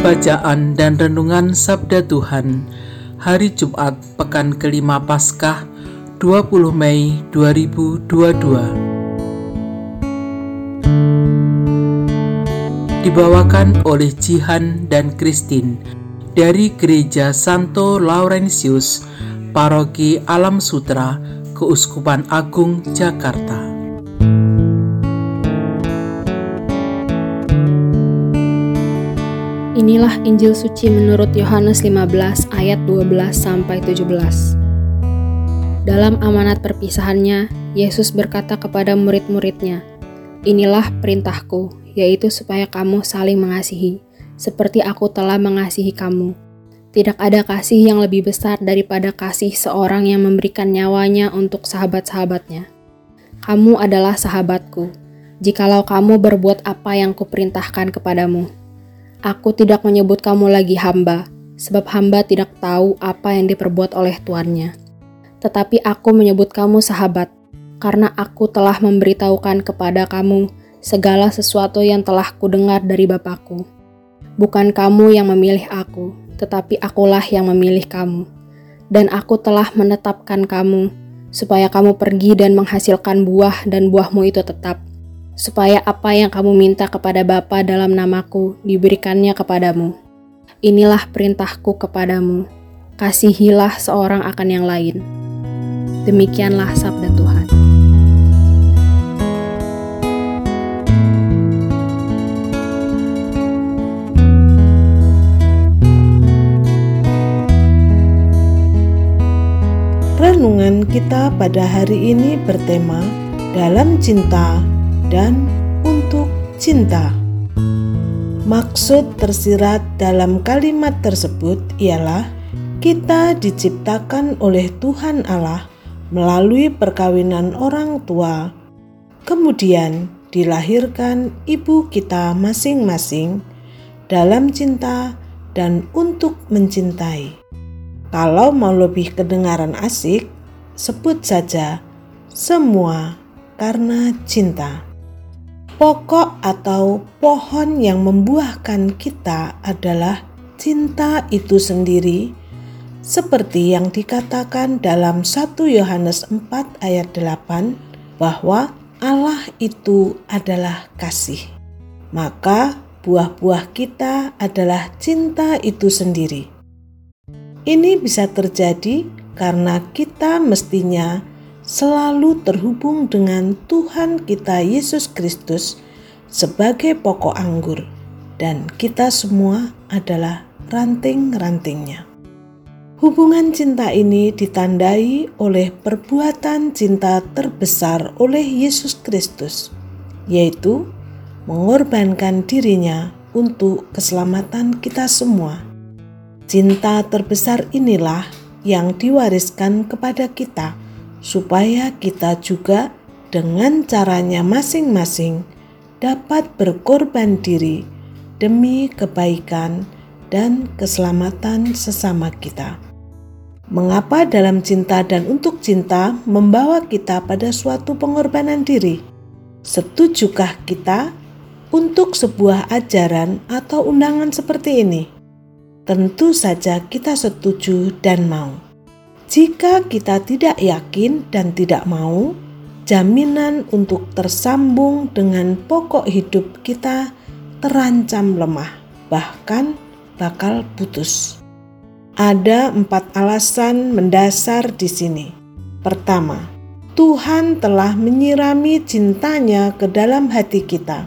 Bacaan dan Renungan Sabda Tuhan Hari Jumat Pekan kelima Paskah 20 Mei 2022 Dibawakan oleh Jihan dan Kristin dari Gereja Santo Laurentius, Paroki Alam Sutra, Keuskupan Agung Jakarta. Inilah Injil suci menurut Yohanes 15 ayat 12 sampai 17. Dalam amanat perpisahannya, Yesus berkata kepada murid-muridnya, "Inilah perintahku, yaitu supaya kamu saling mengasihi, seperti aku telah mengasihi kamu. Tidak ada kasih yang lebih besar daripada kasih seorang yang memberikan nyawanya untuk sahabat-sahabatnya. Kamu adalah sahabatku, jikalau kamu berbuat apa yang kuperintahkan kepadamu." Aku tidak menyebut kamu lagi hamba, sebab hamba tidak tahu apa yang diperbuat oleh tuannya. Tetapi aku menyebut kamu sahabat, karena aku telah memberitahukan kepada kamu segala sesuatu yang telah kudengar dari Bapakku. Bukan kamu yang memilih aku, tetapi akulah yang memilih kamu. Dan aku telah menetapkan kamu, supaya kamu pergi dan menghasilkan buah dan buahmu itu tetap supaya apa yang kamu minta kepada Bapa dalam namaku diberikannya kepadamu. Inilah perintahku kepadamu, kasihilah seorang akan yang lain. Demikianlah sabda Tuhan. Renungan kita pada hari ini bertema dalam cinta dan untuk cinta. Maksud tersirat dalam kalimat tersebut ialah kita diciptakan oleh Tuhan Allah melalui perkawinan orang tua, kemudian dilahirkan ibu kita masing-masing dalam cinta dan untuk mencintai. Kalau mau lebih kedengaran asik, sebut saja semua karena cinta. Pokok atau pohon yang membuahkan kita adalah cinta itu sendiri, seperti yang dikatakan dalam 1 Yohanes 4 ayat 8 bahwa Allah itu adalah kasih. Maka buah-buah kita adalah cinta itu sendiri. Ini bisa terjadi karena kita mestinya selalu terhubung dengan Tuhan kita Yesus Kristus sebagai pokok anggur, dan kita semua adalah ranting-rantingnya. Hubungan cinta ini ditandai oleh perbuatan cinta terbesar oleh Yesus Kristus, yaitu mengorbankan dirinya untuk keselamatan kita semua. Cinta terbesar inilah yang diwariskan kepada kita supaya kita juga dengan caranya masing-masing dapat berkorban diri demi kebaikan dan keselamatan sesama kita. Mengapa dalam cinta dan untuk cinta membawa kita pada suatu pengorbanan diri? Setujukah kita untuk sebuah ajaran atau undangan seperti ini? Tentu saja kita setuju dan mau. Jika kita tidak yakin dan tidak mau, jaminan untuk tersambung dengan pokok hidup kita terancam lemah, bahkan bakal putus. Ada empat alasan mendasar di sini. Pertama, Tuhan telah menyirami cintanya ke dalam hati kita.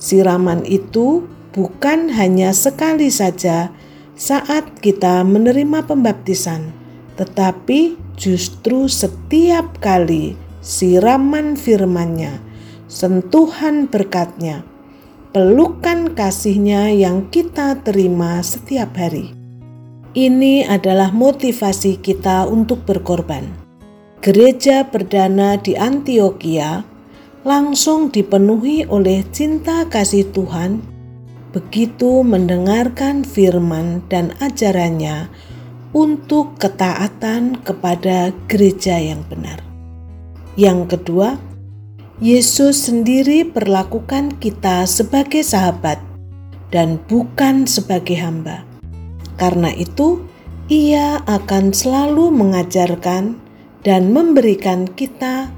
Siraman itu bukan hanya sekali saja saat kita menerima pembaptisan tetapi justru setiap kali siraman firman-Nya sentuhan berkatnya, pelukan kasihnya yang kita terima setiap hari. Ini adalah motivasi kita untuk berkorban. Gereja perdana di Antioquia langsung dipenuhi oleh cinta kasih Tuhan begitu mendengarkan firman dan ajarannya untuk ketaatan kepada gereja yang benar. Yang kedua, Yesus sendiri perlakukan kita sebagai sahabat dan bukan sebagai hamba. Karena itu, Ia akan selalu mengajarkan dan memberikan kita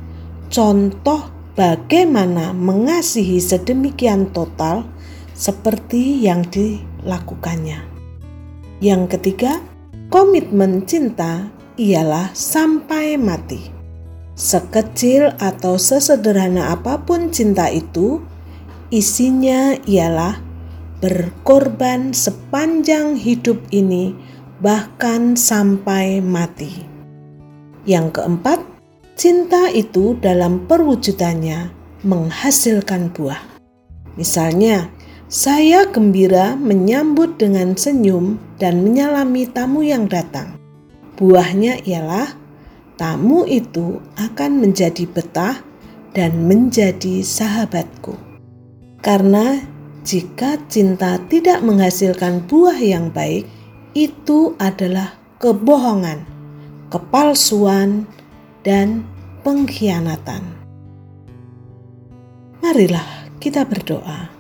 contoh bagaimana mengasihi sedemikian total seperti yang dilakukannya. Yang ketiga, komitmen cinta ialah sampai mati. Sekecil atau sesederhana apa pun cinta itu, isinya ialah berkorban sepanjang hidup ini, bahkan sampai mati. Yang keempat, cinta itu dalam perwujudannya menghasilkan buah. Misalnya, saya gembira menyambut dengan senyum dan menyalami tamu yang datang. Buahnya ialah tamu itu akan menjadi betah dan menjadi sahabatku. Karena jika cinta tidak menghasilkan buah yang baik, itu adalah kebohongan, kepalsuan, dan pengkhianatan. Marilah kita berdoa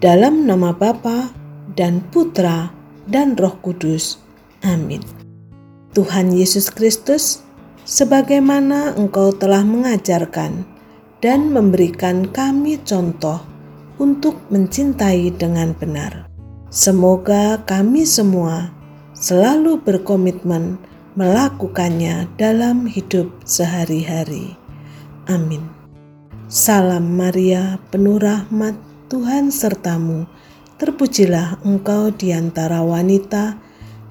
dalam nama Bapa dan Putra dan Roh Kudus. Amin. Tuhan Yesus Kristus, sebagaimana Engkau telah mengajarkan dan memberikan kami contoh untuk mencintai dengan benar. Semoga kami semua selalu berkomitmen melakukannya dalam hidup sehari-hari. Amin. Salam Maria, penuh rahmat, Tuhan sertamu. Terpujilah engkau di antara wanita,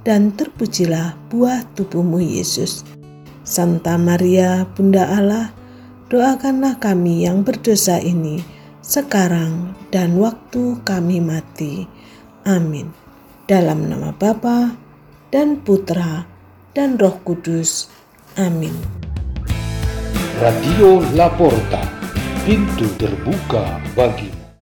dan terpujilah buah tubuhmu Yesus. Santa Maria, Bunda Allah, doakanlah kami yang berdosa ini sekarang dan waktu kami mati. Amin. Dalam nama Bapa dan Putra dan Roh Kudus. Amin. Radio Laporta, pintu terbuka bagi